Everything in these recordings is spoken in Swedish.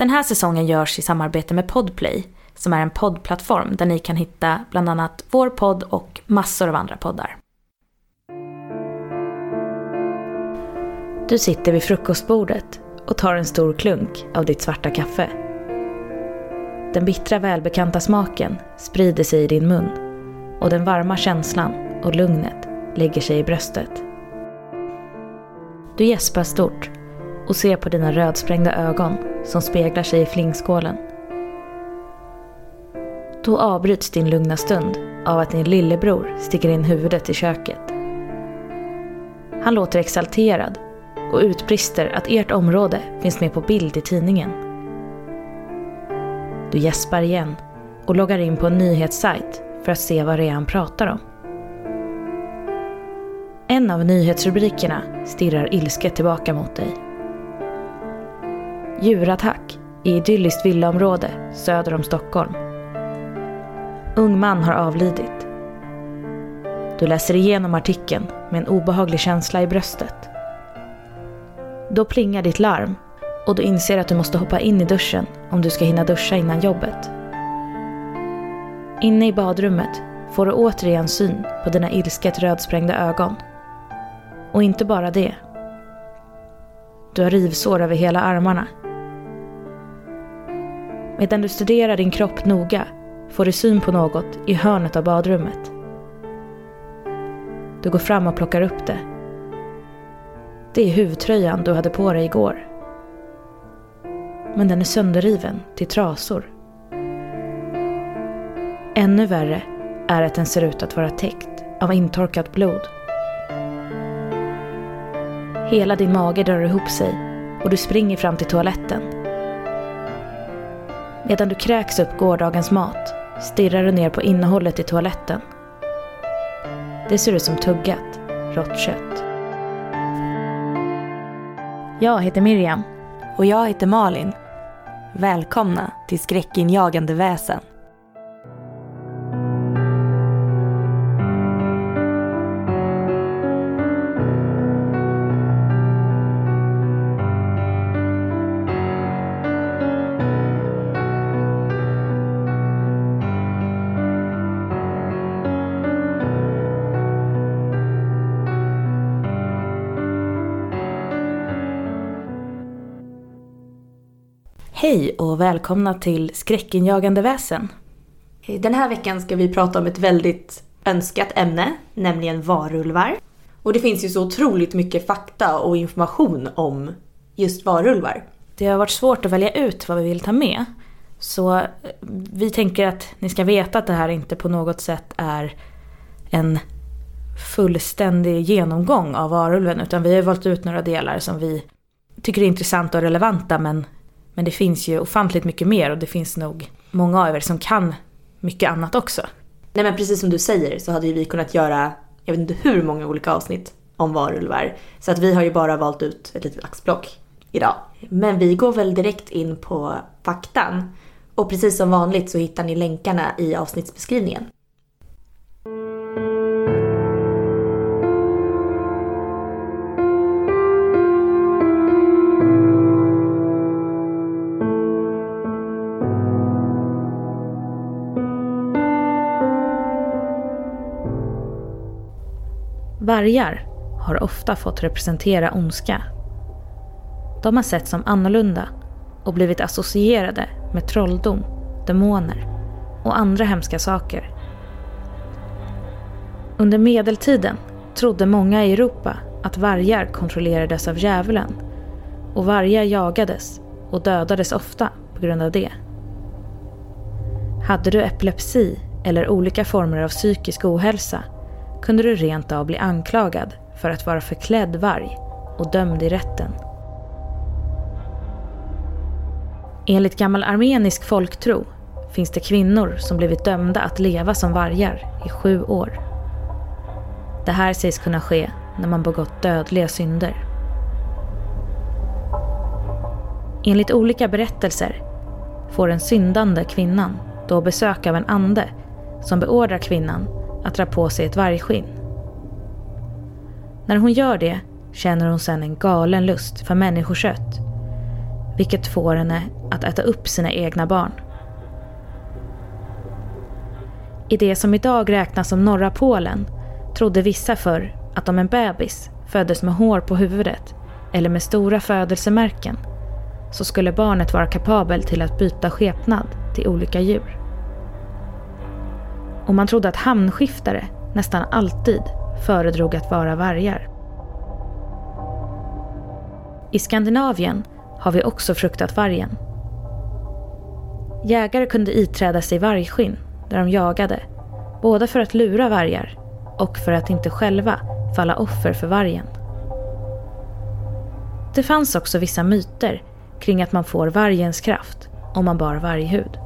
Den här säsongen görs i samarbete med Podplay som är en poddplattform där ni kan hitta bland annat vår podd och massor av andra poddar. Du sitter vid frukostbordet och tar en stor klunk av ditt svarta kaffe. Den bittra välbekanta smaken sprider sig i din mun och den varma känslan och lugnet lägger sig i bröstet. Du gäspar stort och ser på dina rödsprängda ögon som speglar sig i flingskålen. Då avbryts din lugna stund av att din lillebror sticker in huvudet i köket. Han låter exalterad och utbrister att ert område finns med på bild i tidningen. Du gäspar igen och loggar in på en nyhetssajt för att se vad det är han pratar om. En av nyhetsrubrikerna stirrar ilsket tillbaka mot dig. Djurattack i idylliskt villaområde söder om Stockholm. Ung man har avlidit. Du läser igenom artikeln med en obehaglig känsla i bröstet. Då plingar ditt larm och du inser att du måste hoppa in i duschen om du ska hinna duscha innan jobbet. Inne i badrummet får du återigen syn på dina ilsket rödsprängda ögon. Och inte bara det. Du har rivsår över hela armarna. Medan du studerar din kropp noga får du syn på något i hörnet av badrummet. Du går fram och plockar upp det. Det är huvtröjan du hade på dig igår. Men den är sönderriven till trasor. Ännu värre är att den ser ut att vara täckt av intorkat blod. Hela din mage drar ihop sig och du springer fram till toaletten. Medan du kräks upp gårdagens mat stirrar du ner på innehållet i toaletten. Det ser ut som tuggat, rått kött. Jag heter Miriam. Och jag heter Malin. Välkomna till Skräckinjagande väsen. Hej och välkomna till Skräckinjagande väsen. Den här veckan ska vi prata om ett väldigt önskat ämne, nämligen varulvar. Och det finns ju så otroligt mycket fakta och information om just varulvar. Det har varit svårt att välja ut vad vi vill ta med. Så eh, vi tänker att ni ska veta att det här inte på något sätt är en fullständig genomgång av varulven utan vi har valt ut några delar som vi tycker är intressanta och relevanta men men det finns ju ofantligt mycket mer och det finns nog många av er som kan mycket annat också. Nej men precis som du säger så hade ju vi kunnat göra, jag vet inte hur många olika avsnitt om varulvar. Så att vi har ju bara valt ut ett litet axplock idag. Men vi går väl direkt in på faktan. Och precis som vanligt så hittar ni länkarna i avsnittsbeskrivningen. Vargar har ofta fått representera ondska. De har setts som annorlunda och blivit associerade med trolldom, demoner och andra hemska saker. Under medeltiden trodde många i Europa att vargar kontrollerades av djävulen och vargar jagades och dödades ofta på grund av det. Hade du epilepsi eller olika former av psykisk ohälsa kunde du rent av bli anklagad för att vara förklädd varg och dömd i rätten. Enligt gammal armenisk folktro finns det kvinnor som blivit dömda att leva som vargar i sju år. Det här sägs kunna ske när man begått dödliga synder. Enligt olika berättelser får den syndande kvinnan då besök av en ande som beordrar kvinnan att dra på sig ett vargskinn. När hon gör det känner hon sedan en galen lust för människokött. vilket får henne att äta upp sina egna barn. I det som idag räknas som norra Polen trodde vissa förr att om en bebis föddes med hår på huvudet eller med stora födelsemärken så skulle barnet vara kapabel till att byta skepnad till olika djur. Och man trodde att hamnskiftare nästan alltid föredrog att vara vargar. I Skandinavien har vi också fruktat vargen. Jägare kunde iträda sig vargskinn där de jagade, både för att lura vargar och för att inte själva falla offer för vargen. Det fanns också vissa myter kring att man får vargens kraft om man bar varghud.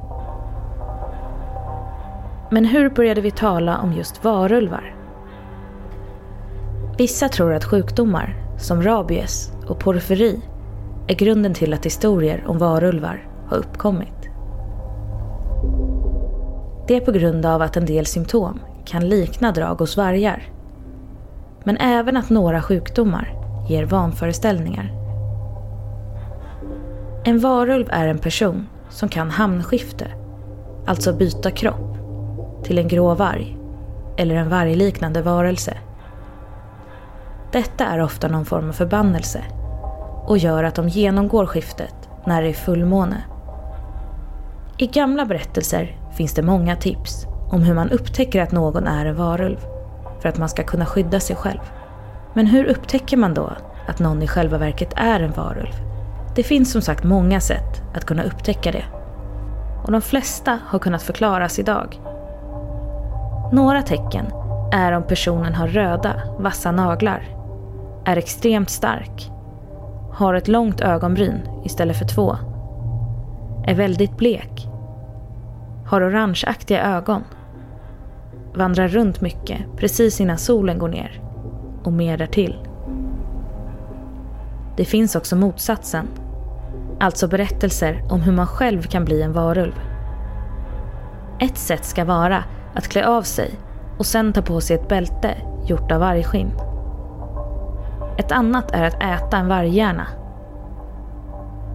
Men hur började vi tala om just varulvar? Vissa tror att sjukdomar som rabies och porfyri är grunden till att historier om varulvar har uppkommit. Det är på grund av att en del symptom kan likna drag hos vargar. Men även att några sjukdomar ger vanföreställningar. En varulv är en person som kan hamnskifte, alltså byta kropp, till en grå varg eller en vargliknande varelse. Detta är ofta någon form av förbannelse och gör att de genomgår skiftet när det är fullmåne. I gamla berättelser finns det många tips om hur man upptäcker att någon är en varulv för att man ska kunna skydda sig själv. Men hur upptäcker man då att någon i själva verket är en varulv? Det finns som sagt många sätt att kunna upptäcka det. Och de flesta har kunnat förklaras idag. Några tecken är om personen har röda, vassa naglar, är extremt stark, har ett långt ögonbryn istället för två, är väldigt blek, har orangeaktiga ögon, vandrar runt mycket precis innan solen går ner och mer därtill. Det finns också motsatsen, alltså berättelser om hur man själv kan bli en varulv. Ett sätt ska vara att klä av sig och sen ta på sig ett bälte gjort av vargskinn. Ett annat är att äta en varghjärna.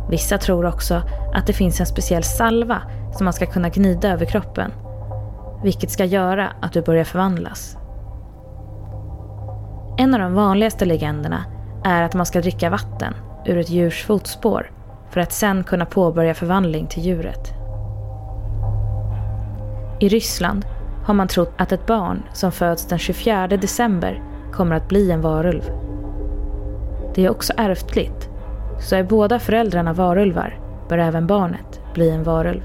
Vissa tror också att det finns en speciell salva som man ska kunna gnida över kroppen. Vilket ska göra att du börjar förvandlas. En av de vanligaste legenderna är att man ska dricka vatten ur ett djurs fotspår för att sen kunna påbörja förvandling till djuret. I Ryssland har man trott att ett barn som föds den 24 december kommer att bli en varulv. Det är också ärftligt, så är båda föräldrarna varulvar bör även barnet bli en varulv.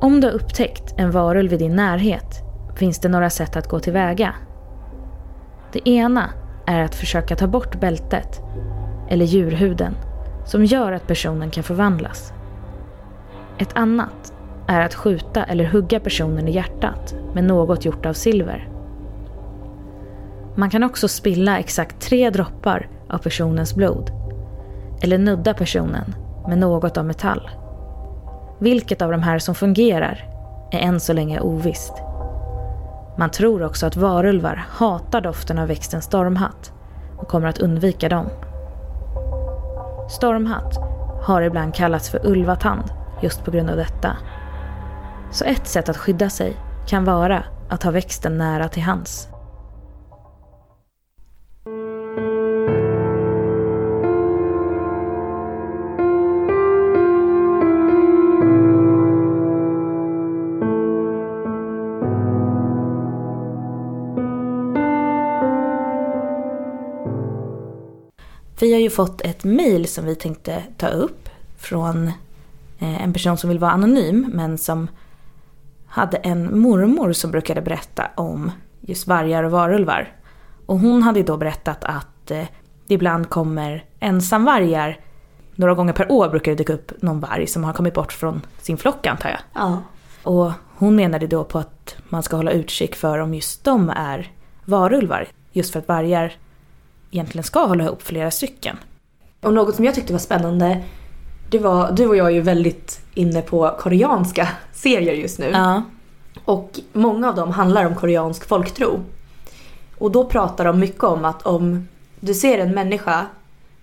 Om du har upptäckt en varulv i din närhet finns det några sätt att gå tillväga. Det ena är att försöka ta bort bältet, eller djurhuden, som gör att personen kan förvandlas. Ett annat är att skjuta eller hugga personen i hjärtat med något gjort av silver. Man kan också spilla exakt tre droppar av personens blod. Eller nudda personen med något av metall. Vilket av de här som fungerar är än så länge ovisst. Man tror också att varulvar hatar doften av växten stormhatt och kommer att undvika dem. Stormhatt har ibland kallats för ulvatand just på grund av detta. Så ett sätt att skydda sig kan vara att ha växten nära till hands. Vi har ju fått ett mail som vi tänkte ta upp från eh, en person som vill vara anonym men som hade en mormor som brukade berätta om just vargar och varulvar. Och hon hade då berättat att eh, det ibland kommer ensamvargar. Några gånger per år brukar det dyka upp någon varg som har kommit bort från sin flock antar jag. Ja. Och hon menade då på att man ska hålla utkik för om just de är varulvar. Just för att vargar egentligen ska hålla ihop flera stycken. Och något som jag tyckte var spännande, det var, du och jag är ju väldigt inne på koreanska serier just nu. Ja. Och många av dem handlar om koreansk folktro. Och då pratar de mycket om att om du ser en människa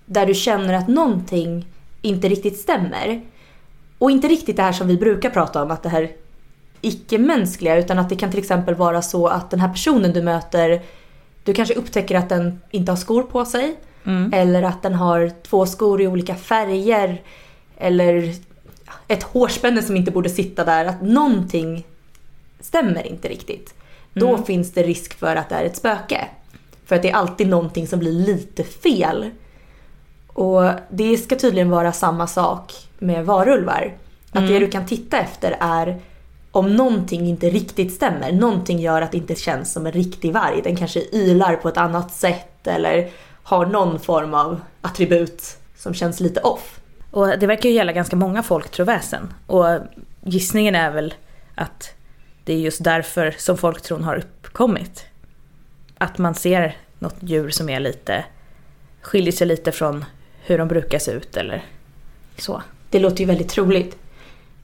där du känner att någonting inte riktigt stämmer. Och inte riktigt det här som vi brukar prata om, att det här icke-mänskliga, utan att det kan till exempel vara så att den här personen du möter, du kanske upptäcker att den inte har skor på sig. Mm. Eller att den har två skor i olika färger. Eller ett hårspänne som inte borde sitta där. Att någonting stämmer inte riktigt. Då Mm. finns det risk för att det är ett spöke. För att det är alltid någonting som blir lite fel. Och det ska tydligen vara samma sak med varulvar. Att det du kan titta efter är om någonting inte riktigt stämmer. Någonting gör att det inte känns som en riktig varg. Den kanske ylar på ett annat sätt eller har någon form av attribut som känns lite off. Och det verkar ju gälla ganska många folktroväsen. Och gissningen är väl att det är just därför som folktron har uppkommit. Att man ser något djur som är lite, skiljer sig lite från hur de brukar se ut eller så. Det låter ju väldigt troligt.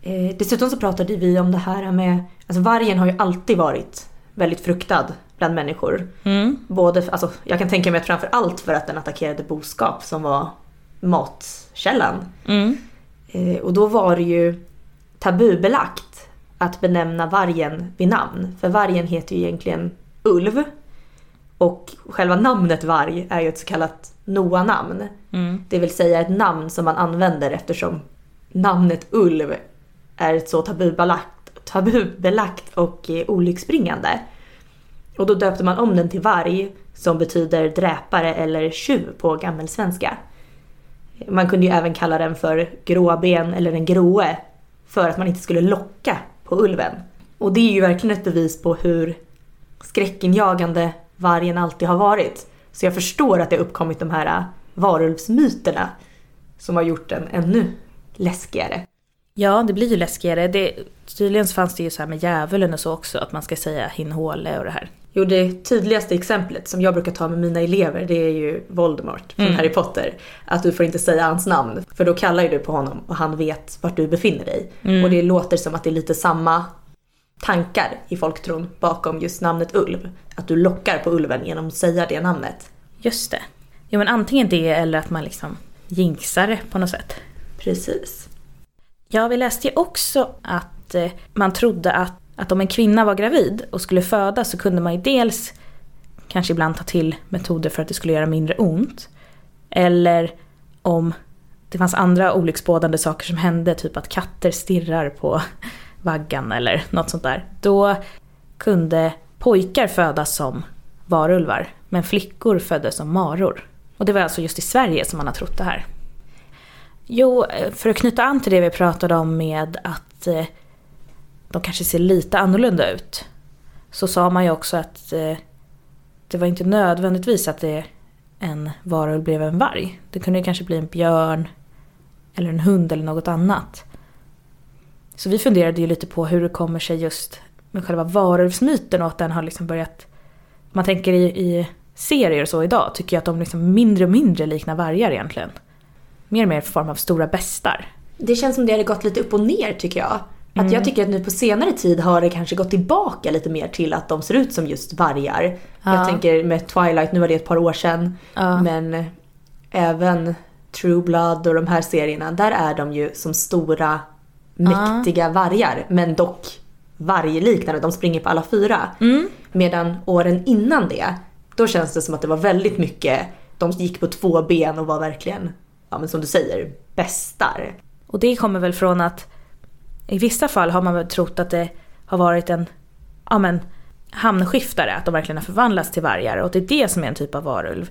Eh, dessutom så pratade vi om det här med, alltså vargen har ju alltid varit väldigt fruktad bland människor. Mm. Både, alltså, jag kan tänka mig att framför allt för att den attackerade boskap som var matkällan. Mm. Eh, och då var det ju tabubelagt att benämna vargen vid namn. För vargen heter ju egentligen ulv. Och själva namnet varg är ju ett så kallat Noa-namn. Mm. Det vill säga ett namn som man använder eftersom namnet ulv är ett så tabubelagt, tabubelagt och eh, olycksbringande. Och då döpte man om den till varg som betyder dräpare eller tjuv på gammelsvenska. Man kunde ju även kalla den för gråben eller den gråe för att man inte skulle locka på ulven. Och det är ju verkligen ett bevis på hur skräckinjagande vargen alltid har varit. Så jag förstår att det har uppkommit de här äh, varulvsmyterna som har gjort den ännu läskigare. Ja, det blir ju läskigare. Det, tydligen så fanns det ju så här med djävulen och så också, att man ska säga hinhåle och det här. Jo, det tydligaste exemplet som jag brukar ta med mina elever det är ju Voldemort från Mm. Harry Potter. Att du får inte säga hans namn, för då kallar ju du på honom och han vet vart du befinner dig. Mm. Och det låter som att det är lite samma tankar i folktron bakom just namnet Ulv. Att du lockar på ulven genom att säga det namnet. Just det. Jo men antingen det eller att man liksom jinxar det på något sätt. Precis. Ja, vi läste ju också att eh, man trodde att, att om en kvinna var gravid och skulle föda så kunde man ju dels kanske ibland ta till metoder för att det skulle göra mindre ont. Eller om det fanns andra olycksbådande saker som hände, typ att katter stirrar på vaggan eller något sånt där. Då kunde pojkar födas som varulvar, men flickor föddes som maror. Och det var alltså just i Sverige som man har trott det här. Jo, för att knyta an till det vi pratade om med att eh, de kanske ser lite annorlunda ut. Så sa man ju också att eh, det var inte nödvändigtvis att det en varulv blev en varg. Det kunde ju kanske bli en björn eller en hund eller något annat. Så vi funderade ju lite på hur det kommer sig just med själva varulvsmyten och att den har liksom börjat... Man tänker i, i serier och så idag tycker jag att de liksom mindre och mindre liknar vargar egentligen. Mer och mer i form av stora bestar. Det känns som det hade gått lite upp och ner tycker jag. Att Mm. jag tycker att nu på senare tid har det kanske gått tillbaka lite mer till att de ser ut som just vargar. Ja. Jag tänker med Twilight, nu var det ett par år sedan. Ja. Men även True Blood och de här serierna, där är de ju som stora mäktiga vargar. Men dock vargliknande, de springer på alla fyra. Mm. Medan åren innan det, då känns det som att det var väldigt mycket, de gick på två ben och var verkligen, ja men som du säger, bästar. Och det kommer väl från att i vissa fall har man väl trott att det har varit en ja men, hamnskiftare, att de verkligen har förvandlats till vargar och det är det som är en typ av varulv.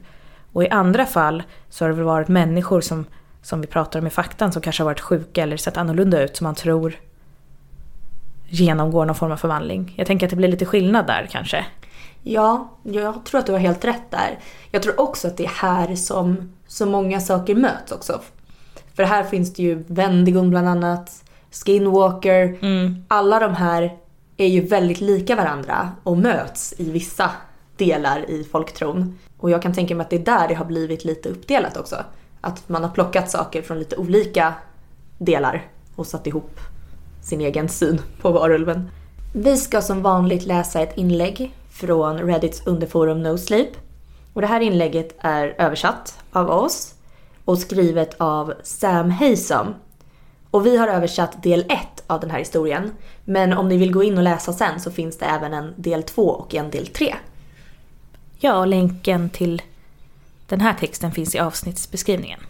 Och i andra fall så har det väl varit människor som, som vi pratar om i faktan som kanske har varit sjuka eller sett annorlunda ut som man tror genomgår någon form av förvandling. Jag tänker att det blir lite skillnad där kanske. Ja, jag tror att du har helt rätt där. Jag tror också att det är här som så många saker möts också. För här finns det ju Wendigon bland annat, Skinwalker. Alla de här är ju väldigt lika varandra och möts i vissa delar i folktron. Och jag kan tänka mig att det är där det har blivit lite uppdelat också. Att man har plockat saker från lite olika delar och satt ihop sin egen syn på varulven. Vi ska som vanligt läsa ett inlägg från Reddits underforum No Sleep. Och det här inlägget är översatt av oss. och skrivet av Sam Haysom. Och vi har översatt del 1 av den här historien. Men om ni vill gå in och läsa sen så finns det även en del 2 och en del 3. Ja, och länken till den här texten finns i avsnittsbeskrivningen.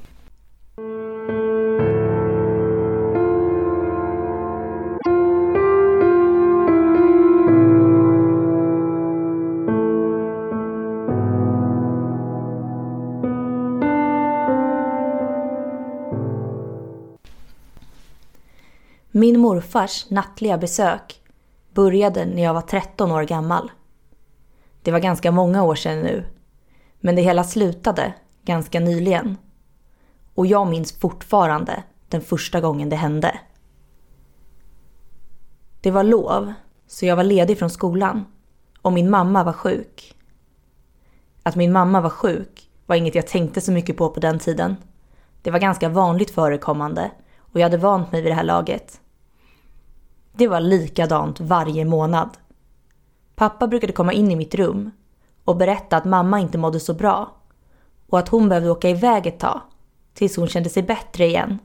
Min morfars nattliga besök började när jag var 13 år gammal. Det var ganska många år sedan nu. Men det hela slutade ganska nyligen. Och jag minns fortfarande den första gången det hände. Det var lov, så jag var ledig från skolan. Och min mamma var sjuk. Att min mamma var sjuk var inget jag tänkte så mycket på på den tiden. Det var ganska vanligt förekommande och jag hade vant mig vid det här laget. Det var likadant varje månad. Pappa brukade komma in i mitt rum och berätta att mamma inte mådde så bra och att hon behövde åka iväg ett tag tills hon kände sig bättre igen.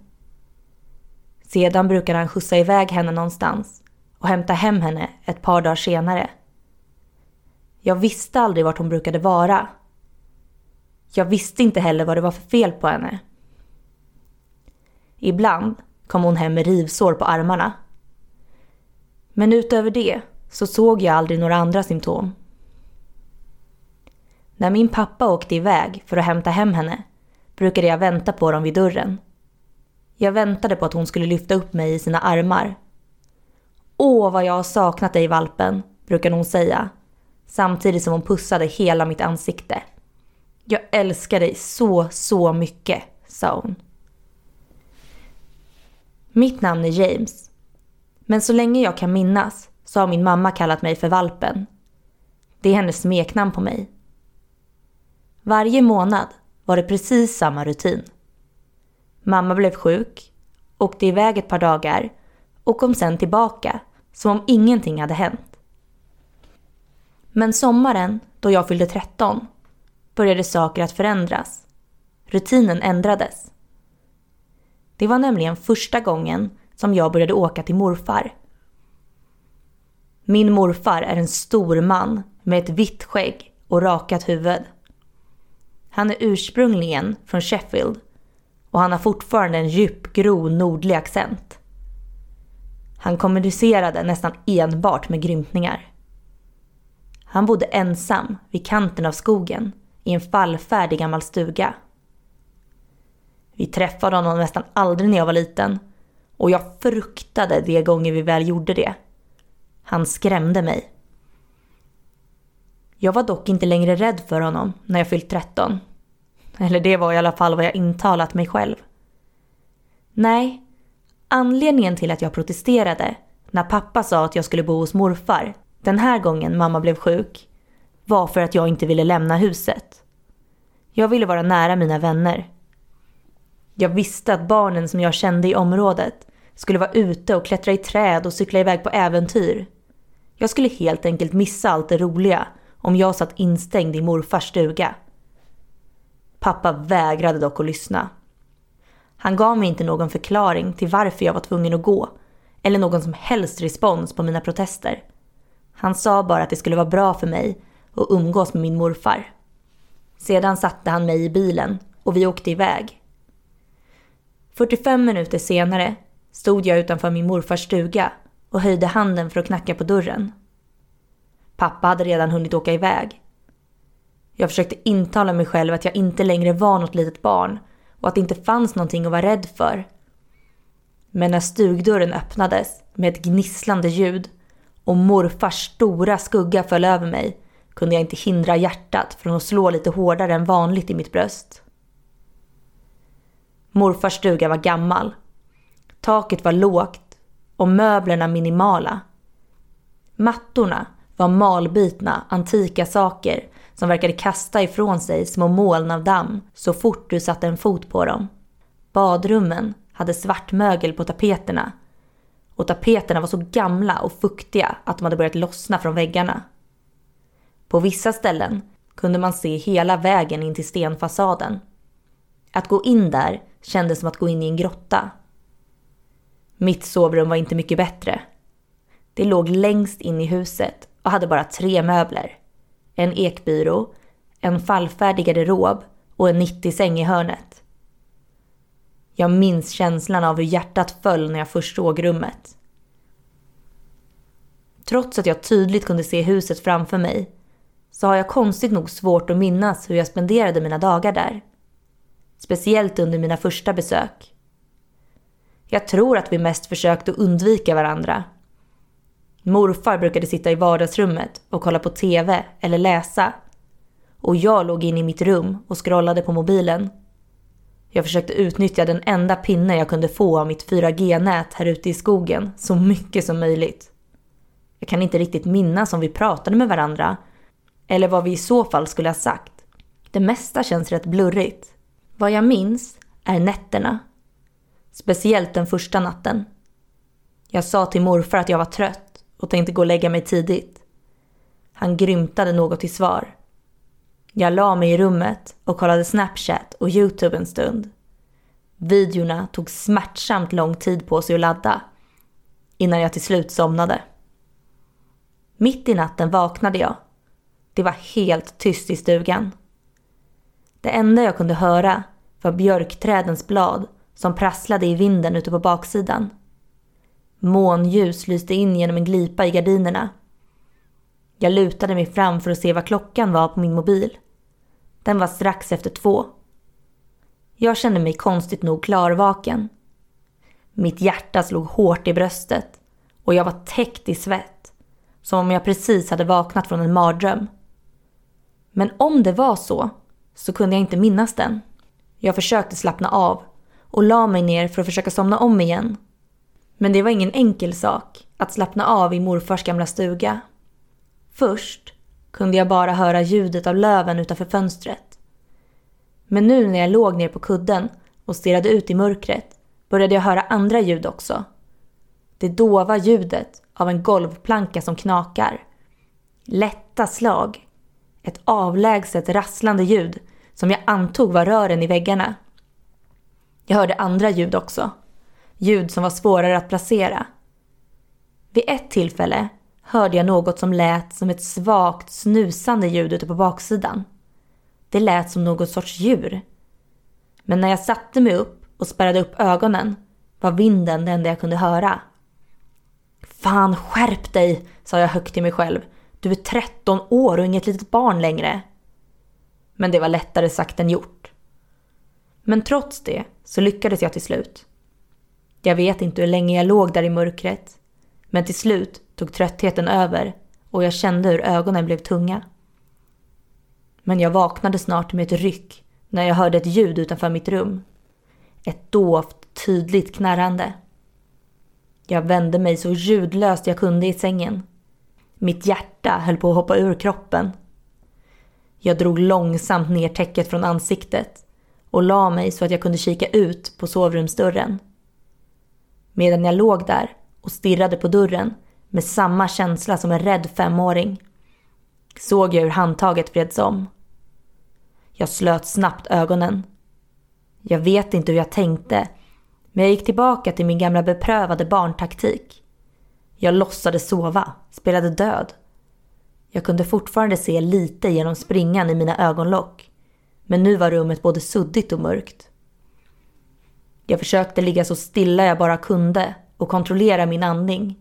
Sedan brukade han skjutsa iväg henne någonstans och hämta hem henne ett par dagar senare. Jag visste aldrig vart hon brukade vara. Jag visste inte heller vad det var för fel på henne. Ibland kom hon hem med rivsår på armarna men utöver det så såg jag aldrig några andra symptom. När min pappa åkte iväg för att hämta hem henne brukade jag vänta på dem vid dörren. Jag väntade på att hon skulle lyfta upp mig i sina armar. Åh, vad jag har saknat dig valpen, brukade hon säga. Samtidigt som hon pussade hela mitt ansikte. Jag älskar dig så, så mycket, sa hon. Mitt namn är James men så länge jag kan minnas så har min mamma kallat mig för valpen. Det är hennes smeknamn på mig. Varje månad var det precis samma rutin. Mamma blev sjuk, åkte iväg ett par dagar och kom sen tillbaka som om ingenting hade hänt. Men sommaren, då jag fyllde 13, började saker att förändras. Rutinen ändrades. Det var nämligen första gången som jag började åka till morfar. Min morfar är en stor man med ett vitt skägg och rakat huvud. Han är ursprungligen från Sheffield och han har fortfarande en djup, grov nordlig accent. Han kommunicerade nästan enbart med grymtningar. Han bodde ensam vid kanten av skogen i en fallfärdig gammal stuga. Vi träffade honom nästan aldrig när jag var liten och jag fruktade de gånger vi väl gjorde det. Han skrämde mig. Jag var dock inte längre rädd för honom när jag fyllt 13. Eller det var i alla fall vad jag intalat mig själv. Nej, anledningen till att jag protesterade när pappa sa att jag skulle bo hos morfar den här gången mamma blev sjuk var för att jag inte ville lämna huset. Jag ville vara nära mina vänner. Jag visste att barnen som jag kände i området skulle vara ute och klättra i träd och cykla iväg på äventyr. Jag skulle helt enkelt missa allt det roliga om jag satt instängd i morfars stuga. Pappa vägrade dock att lyssna. Han gav mig inte någon förklaring till varför jag var tvungen att gå eller någon som helst respons på mina protester. Han sa bara att det skulle vara bra för mig att umgås med min morfar. Sedan satte han mig i bilen och vi åkte iväg. 45 minuter senare stod jag utanför min morfars stuga och höjde handen för att knacka på dörren. Pappa hade redan hunnit åka iväg. Jag försökte intala mig själv att jag inte längre var något litet barn och att det inte fanns någonting att vara rädd för. Men när stugdörren öppnades med ett gnisslande ljud och morfars stora skugga föll över mig kunde jag inte hindra hjärtat från att slå lite hårdare än vanligt i mitt bröst. Morfars stuga var gammal Taket var lågt och möblerna minimala. Mattorna var malbitna, antika saker som verkade kasta ifrån sig små moln av damm så fort du satte en fot på dem. Badrummen hade svart mögel på tapeterna och tapeterna var så gamla och fuktiga att de hade börjat lossna från väggarna. På vissa ställen kunde man se hela vägen in till stenfasaden. Att gå in där kändes som att gå in i en grotta. Mitt sovrum var inte mycket bättre. Det låg längst in i huset och hade bara tre möbler. En ekbyrå, en fallfärdig garderob och en 90-säng i hörnet. Jag minns känslan av hur hjärtat föll när jag först såg rummet. Trots att jag tydligt kunde se huset framför mig så har jag konstigt nog svårt att minnas hur jag spenderade mina dagar där. Speciellt under mina första besök. Jag tror att vi mest försökte undvika varandra. Morfar brukade sitta i vardagsrummet och kolla på TV eller läsa. Och jag låg inne i mitt rum och scrollade på mobilen. Jag försökte utnyttja den enda pinne jag kunde få av mitt 4G-nät här ute i skogen så mycket som möjligt. Jag kan inte riktigt minnas om vi pratade med varandra eller vad vi i så fall skulle ha sagt. Det mesta känns rätt blurrigt. Vad jag minns är nätterna. Speciellt den första natten. Jag sa till morfar att jag var trött och tänkte gå och lägga mig tidigt. Han grymtade något till svar. Jag la mig i rummet och kollade Snapchat och Youtube en stund. Videorna tog smärtsamt lång tid på sig att ladda innan jag till slut somnade. Mitt i natten vaknade jag. Det var helt tyst i stugan. Det enda jag kunde höra var björkträdens blad som prasslade i vinden ute på baksidan. Månljus lyste in genom en glipa i gardinerna. Jag lutade mig fram för att se vad klockan var på min mobil. Den var strax efter två. Jag kände mig konstigt nog klarvaken. Mitt hjärta slog hårt i bröstet och jag var täckt i svett. Som om jag precis hade vaknat från en mardröm. Men om det var så, så kunde jag inte minnas den. Jag försökte slappna av och la mig ner för att försöka somna om igen. Men det var ingen enkel sak att slappna av i morfars gamla stuga. Först kunde jag bara höra ljudet av löven utanför fönstret. Men nu när jag låg ner på kudden och stirrade ut i mörkret började jag höra andra ljud också. Det dova ljudet av en golvplanka som knakar. Lätta slag. Ett avlägset rasslande ljud som jag antog var rören i väggarna. Jag hörde andra ljud också. Ljud som var svårare att placera. Vid ett tillfälle hörde jag något som lät som ett svagt snusande ljud ute på baksidan. Det lät som något sorts djur. Men när jag satte mig upp och spärrade upp ögonen var vinden det enda jag kunde höra. Fan, skärp dig, sa jag högt till mig själv. Du är 13 år och inget litet barn längre. Men det var lättare sagt än gjort. Men trots det så lyckades jag till slut. Jag vet inte hur länge jag låg där i mörkret. Men till slut tog tröttheten över och jag kände hur ögonen blev tunga. Men jag vaknade snart med ett ryck när jag hörde ett ljud utanför mitt rum. Ett dovt, tydligt knarrande. Jag vände mig så ljudlöst jag kunde i sängen. Mitt hjärta höll på att hoppa ur kroppen. Jag drog långsamt ner täcket från ansiktet och la mig så att jag kunde kika ut på sovrumsdörren. Medan jag låg där och stirrade på dörren med samma känsla som en rädd femåring såg jag hur handtaget vreds om. Jag slöt snabbt ögonen. Jag vet inte hur jag tänkte, men jag gick tillbaka till min gamla beprövade barntaktik. Jag låtsades sova, spelade död. Jag kunde fortfarande se lite genom springan i mina ögonlock. Men nu var rummet både suddigt och mörkt. Jag försökte ligga så stilla jag bara kunde och kontrollera min andning.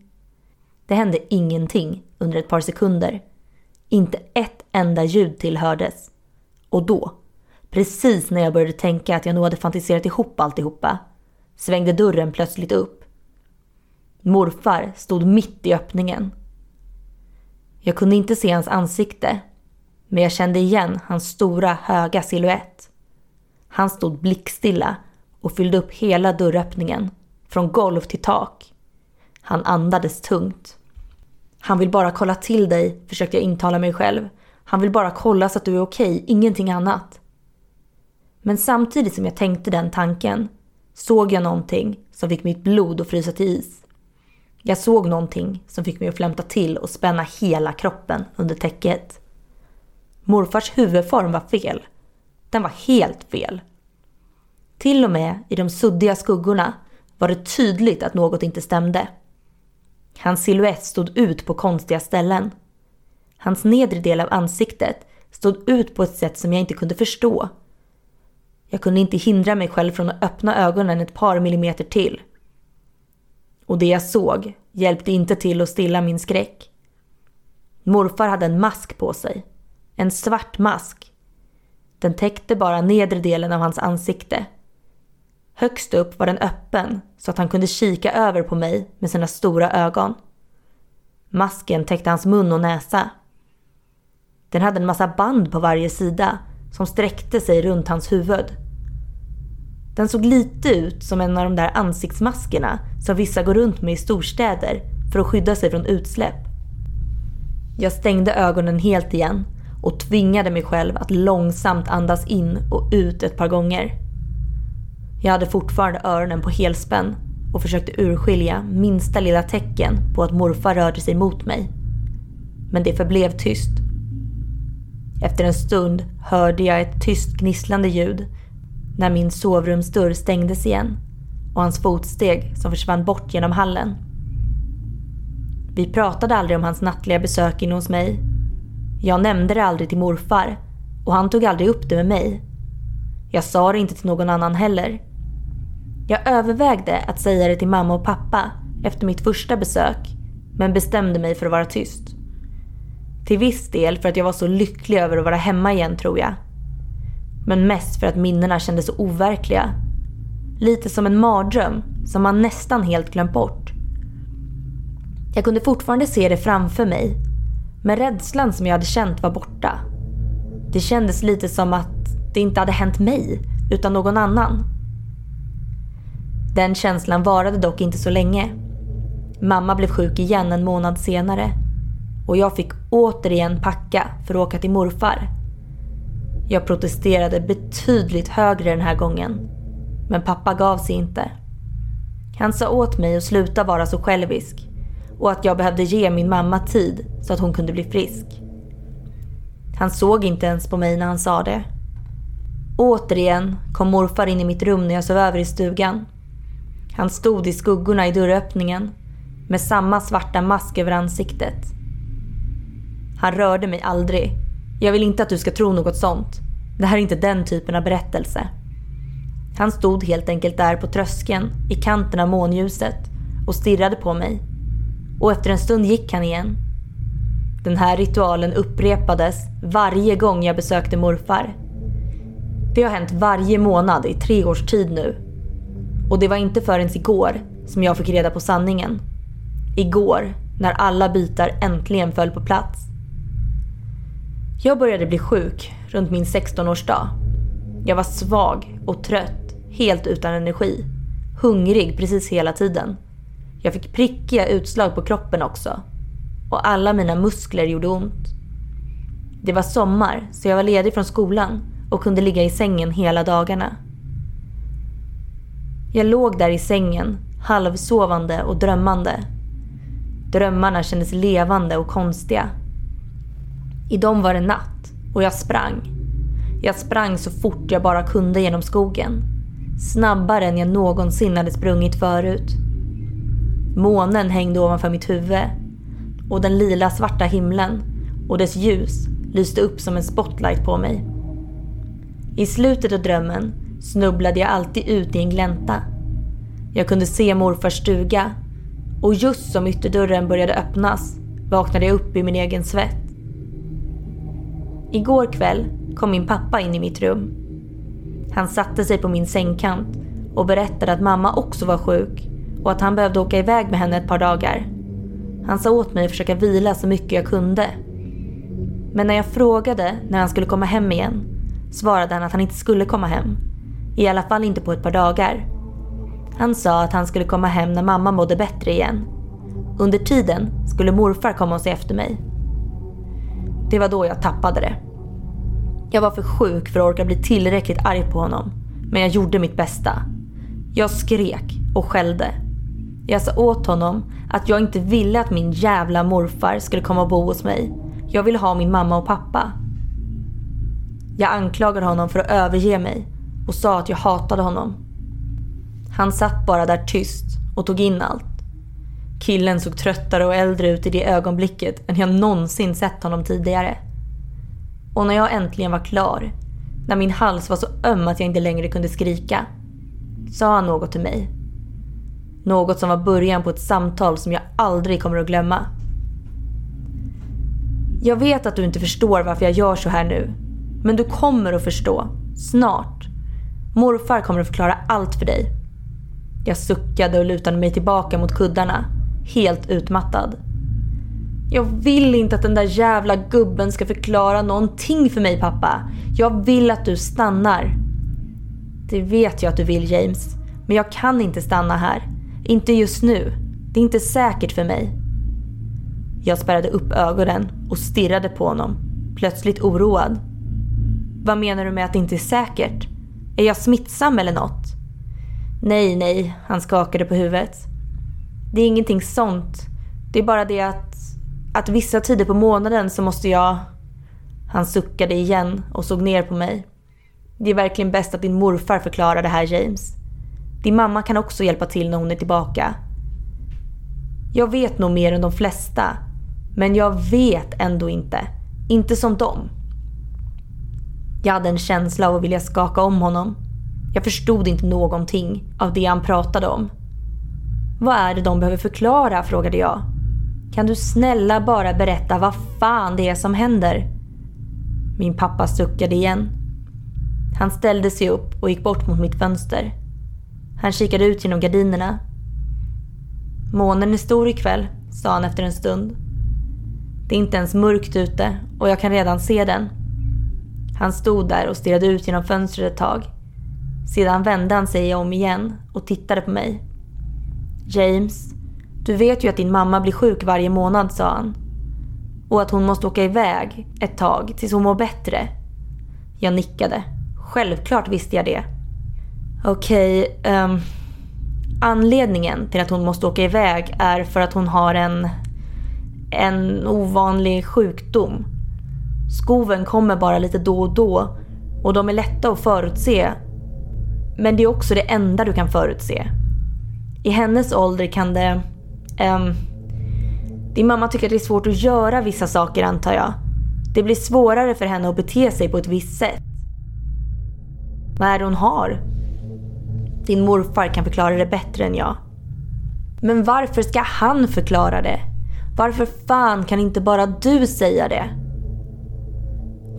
Det hände ingenting under ett par sekunder. Inte ett enda ljud tillhördes. Och då, precis när jag började tänka att jag nog hade fantiserat ihop alltihopa, svängde dörren plötsligt upp. Morfar stod mitt i öppningen. Jag kunde inte se hans ansikte, men jag kände igen hans stora höga siluett. Han stod blickstilla och fyllde upp hela dörröppningen, från golv till tak. Han andades tungt. Han vill bara kolla till dig, försökte jag intala mig själv. Han vill bara kolla så att du är okej, ingenting annat. Men samtidigt som jag tänkte den tanken såg jag någonting som fick mitt blod att frysa till is. Jag såg någonting som fick mig att flämta till och spänna hela kroppen under täcket. Morfars huvudform var fel. Den var helt fel. Till och med i de suddiga skuggorna var det tydligt att något inte stämde. Hans siluett stod ut på konstiga ställen. Hans nedre del av ansiktet stod ut på ett sätt som jag inte kunde förstå. Jag kunde inte hindra mig själv från att öppna ögonen ett par millimeter till. Och det jag såg hjälpte inte till att stilla min skräck. Morfar hade en mask på sig. En svart mask. Den täckte bara nedre delen av hans ansikte. Högst upp var den öppen så att han kunde kika över på mig med sina stora ögon. Masken täckte hans mun och näsa. Den hade en massa band på varje sida som sträckte sig runt hans huvud. Den såg lite ut som en av de där ansiktsmaskerna som vissa går runt med i storstäder för att skydda sig från utsläpp. Jag stängde ögonen helt igen och tvingade mig själv att långsamt andas in och ut ett par gånger. Jag hade fortfarande öronen på helspänn och försökte urskilja minsta lilla tecken på att morfar rörde sig mot mig. Men det förblev tyst. Efter en stund hörde jag ett tyst gnisslande ljud när min sovrumsdörr stängdes igen och hans fotsteg som försvann bort genom hallen. Vi pratade aldrig om hans nattliga besök inne hos mig. Jag nämnde det aldrig till morfar och han tog aldrig upp det med mig. Jag sa det inte till någon annan heller. Jag övervägde att säga det till mamma och pappa efter mitt första besök men bestämde mig för att vara tyst. Till viss del för att jag var så lycklig över att vara hemma igen tror jag. Men mest för att minnena kändes så overkliga. Lite som en mardröm som man nästan helt glömt bort. Jag kunde fortfarande se det framför mig. Men rädslan som jag hade känt var borta. Det kändes lite som att det inte hade hänt mig, utan någon annan. Den känslan varade dock inte så länge. Mamma blev sjuk igen en månad senare och jag fick återigen packa för att åka till morfar. Jag protesterade betydligt högre den här gången. Men pappa gav sig inte. Han sa åt mig att sluta vara så självisk och att jag behövde ge min mamma tid så att hon kunde bli frisk. Han såg inte ens på mig när han sa det. Återigen kom morfar in i mitt rum när jag sov över i stugan. Han stod i skuggorna i dörröppningen med samma svarta mask över ansiktet. Han rörde mig aldrig. Jag vill inte att du ska tro något sånt. Det här är inte den typen av berättelse. Han stod helt enkelt där på tröskeln i kanten av månljuset och stirrade på mig. Och efter en stund gick han igen. Den här ritualen upprepades varje gång jag besökte morfar. Det har hänt varje månad i tre års tid nu. Och det var inte förrän igår som jag fick reda på sanningen. Igår, när alla bitar äntligen föll på plats. Jag började bli sjuk runt min 16-årsdag. Jag var svag och trött, helt utan energi. Hungrig precis hela tiden. Jag fick prickiga utslag på kroppen också. Och alla mina muskler gjorde ont. Det var sommar så jag var ledig från skolan och kunde ligga i sängen hela dagarna. Jag låg där i sängen, halvsovande och drömmande. Drömmarna kändes levande och konstiga. I dem var det natt och jag sprang. Jag sprang så fort jag bara kunde genom skogen. Snabbare än jag någonsin hade sprungit förut. Månen hängde ovanför mitt huvud och den lila svarta himlen och dess ljus lyste upp som en spotlight på mig. I slutet av drömmen snubblade jag alltid ut i en glänta. Jag kunde se morfars stuga och just som ytterdörren började öppnas vaknade jag upp i min egen svett. Igår kväll kom min pappa in i mitt rum. Han satte sig på min sängkant och berättade att mamma också var sjuk och att han behövde åka iväg med henne ett par dagar. Han sa åt mig att försöka vila så mycket jag kunde. Men när jag frågade när han skulle komma hem igen svarade han att han inte skulle komma hem. I alla fall inte på ett par dagar. Han sa att han skulle komma hem när mamma mådde bättre igen. Under tiden skulle morfar komma och se efter mig. Det var då jag tappade det. Jag var för sjuk för att orka bli tillräckligt arg på honom. Men jag gjorde mitt bästa. Jag skrek och skällde. Jag sa åt honom att jag inte ville att min jävla morfar skulle komma och bo hos mig. Jag ville ha min mamma och pappa. Jag anklagade honom för att överge mig och sa att jag hatade honom. Han satt bara där tyst och tog in allt. Killen såg tröttare och äldre ut i det ögonblicket än jag någonsin sett honom tidigare. Och när jag äntligen var klar, när min hals var så öm att jag inte längre kunde skrika, sa han något till mig. Något som var början på ett samtal som jag aldrig kommer att glömma. Jag vet att du inte förstår varför jag gör så här nu. Men du kommer att förstå. Snart. Morfar kommer att förklara allt för dig. Jag suckade och lutade mig tillbaka mot kuddarna. Helt utmattad. Jag vill inte att den där jävla gubben ska förklara någonting för mig pappa. Jag vill att du stannar. Det vet jag att du vill James. Men jag kan inte stanna här. Inte just nu. Det är inte säkert för mig. Jag spärrade upp ögonen och stirrade på honom. Plötsligt oroad. Vad menar du med att det inte är säkert? Är jag smittsam eller något? Nej, nej, han skakade på huvudet. Det är ingenting sånt. Det är bara det att, att vissa tider på månaden så måste jag... Han suckade igen och såg ner på mig. Det är verkligen bäst att din morfar förklarar det här James. Din mamma kan också hjälpa till när hon är tillbaka. Jag vet nog mer än de flesta. Men jag vet ändå inte. Inte som dem. Jag hade en känsla av att vilja skaka om honom. Jag förstod inte någonting av det han pratade om. Vad är det de behöver förklara? frågade jag. Kan du snälla bara berätta vad fan det är som händer? Min pappa suckade igen. Han ställde sig upp och gick bort mot mitt fönster. Han kikade ut genom gardinerna. Månen är stor ikväll, sa han efter en stund. Det är inte ens mörkt ute och jag kan redan se den. Han stod där och stirrade ut genom fönstret ett tag. Sedan vände han sig om igen och tittade på mig. James, du vet ju att din mamma blir sjuk varje månad, sa han. Och att hon måste åka iväg ett tag tills hon mår bättre. Jag nickade. Självklart visste jag det. Okej, okay, um, anledningen till att hon måste åka iväg är för att hon har en, en ovanlig sjukdom. Skoven kommer bara lite då och då och de är lätta att förutse. Men det är också det enda du kan förutse. I hennes ålder kan det... Um, din mamma tycker att det är svårt att göra vissa saker antar jag. Det blir svårare för henne att bete sig på ett visst sätt. Vad är det hon har? Din morfar kan förklara det bättre än jag. Men varför ska han förklara det? Varför fan kan inte bara du säga det?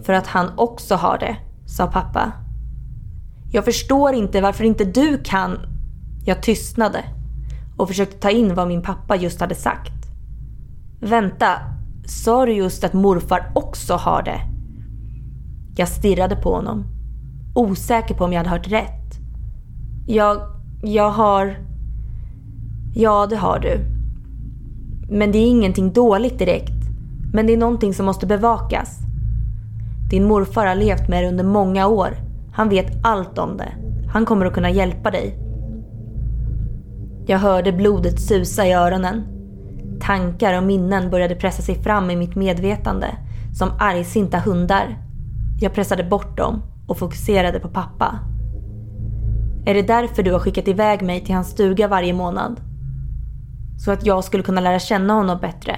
För att han också har det, sa pappa. Jag förstår inte varför inte du kan... Jag tystnade och försökte ta in vad min pappa just hade sagt. Vänta, sa du just att morfar också har det? Jag stirrade på honom, osäker på om jag hade hört rätt. Jag, jag har... Ja, det har du. Men det är ingenting dåligt direkt. Men det är någonting som måste bevakas. Din morfar har levt med det under många år. Han vet allt om det. Han kommer att kunna hjälpa dig. Jag hörde blodet susa i öronen. Tankar och minnen började pressa sig fram i mitt medvetande som argsinta hundar. Jag pressade bort dem och fokuserade på pappa. Är det därför du har skickat iväg mig till hans stuga varje månad? Så att jag skulle kunna lära känna honom bättre.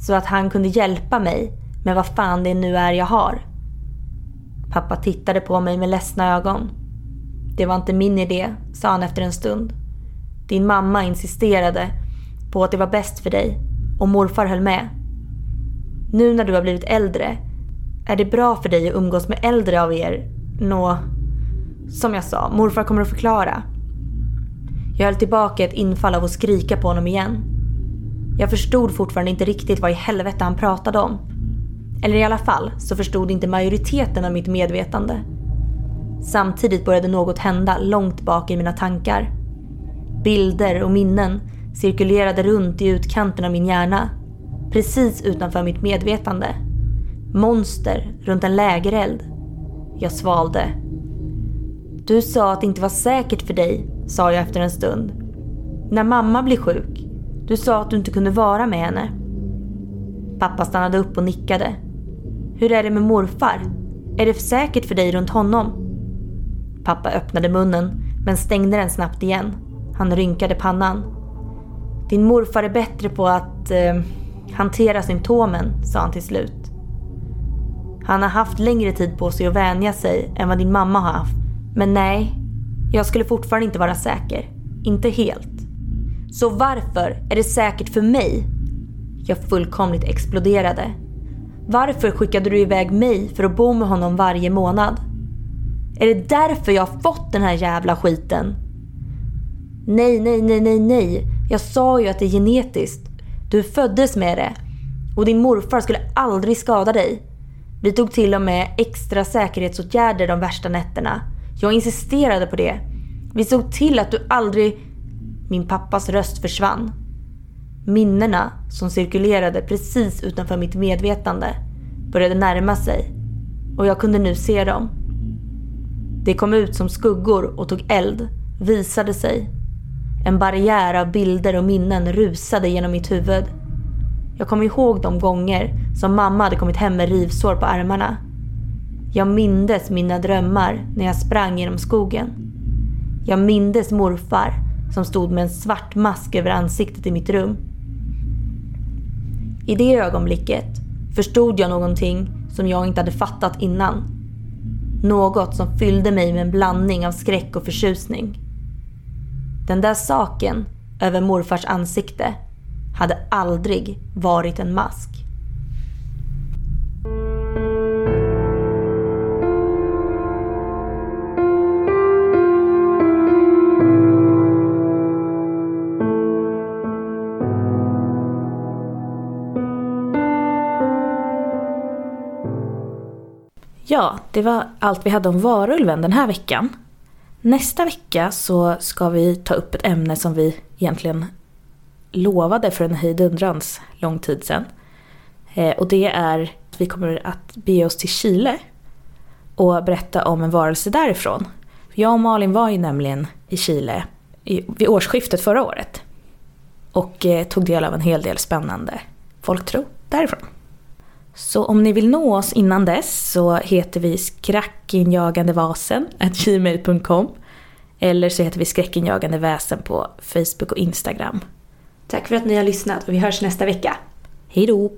Så att han kunde hjälpa mig med vad fan det nu är jag har. Pappa tittade på mig med ledsna ögon. Det var inte min idé, sa han efter en stund. Din mamma insisterade på att det var bäst för dig och morfar höll med. Nu när du har blivit äldre, är det bra för dig att umgås med äldre av er? Nå, som jag sa, morfar kommer att förklara. Jag höll tillbaka ett infall av att skrika på honom igen. Jag förstod fortfarande inte riktigt vad i helvete han pratade om. Eller i alla fall så förstod inte majoriteten av mitt medvetande. Samtidigt började något hända långt bak i mina tankar. Bilder och minnen cirkulerade runt i utkanten av min hjärna. Precis utanför mitt medvetande. Monster runt en lägereld. Jag svalde. Du sa att det inte var säkert för dig, sa jag efter en stund. När mamma blir sjuk. Du sa att du inte kunde vara med henne. Pappa stannade upp och nickade. Hur är det med morfar? Är det säkert för dig runt honom? Pappa öppnade munnen, men stängde den snabbt igen. Han rynkade pannan. Din morfar är bättre på att eh, hantera symptomen, sa han till slut. Han har haft längre tid på sig att vänja sig än vad din mamma har haft. Men nej, jag skulle fortfarande inte vara säker. Inte helt. Så varför är det säkert för mig? Jag fullkomligt exploderade. Varför skickade du iväg mig för att bo med honom varje månad? Är det därför jag har fått den här jävla skiten? Nej, nej, nej, nej, nej. Jag sa ju att det är genetiskt. Du föddes med det. Och din morfar skulle aldrig skada dig. Vi tog till och med extra säkerhetsåtgärder de värsta nätterna. Jag insisterade på det. Vi såg till att du aldrig... Min pappas röst försvann. Minnena som cirkulerade precis utanför mitt medvetande började närma sig och jag kunde nu se dem. Det kom ut som skuggor och tog eld, visade sig. En barriär av bilder och minnen rusade genom mitt huvud. Jag kom ihåg de gånger som mamma hade kommit hem med rivsår på armarna. Jag mindes mina drömmar när jag sprang genom skogen. Jag mindes morfar som stod med en svart mask över ansiktet i mitt rum. I det ögonblicket förstod jag någonting som jag inte hade fattat innan. Något som fyllde mig med en blandning av skräck och förtjusning. Den där saken över morfars ansikte hade aldrig varit en mask. Ja, det var allt vi hade om varulven den här veckan. Nästa vecka så ska vi ta upp ett ämne som vi egentligen lovade för en hejdundrans lång tid sedan. Eh, och det är att vi kommer att bege oss till Chile och berätta om en varelse därifrån. Jag och Malin var ju nämligen i Chile vid årsskiftet förra året och eh, tog del av en hel del spännande folktro därifrån. Så om ni vill nå oss innan dess så heter vi skräckinjagandevasen.gmail.com eller så heter vi skräckinjagande väsen på Facebook och Instagram. Tack för att ni har lyssnat och vi hörs nästa vecka. Hej då!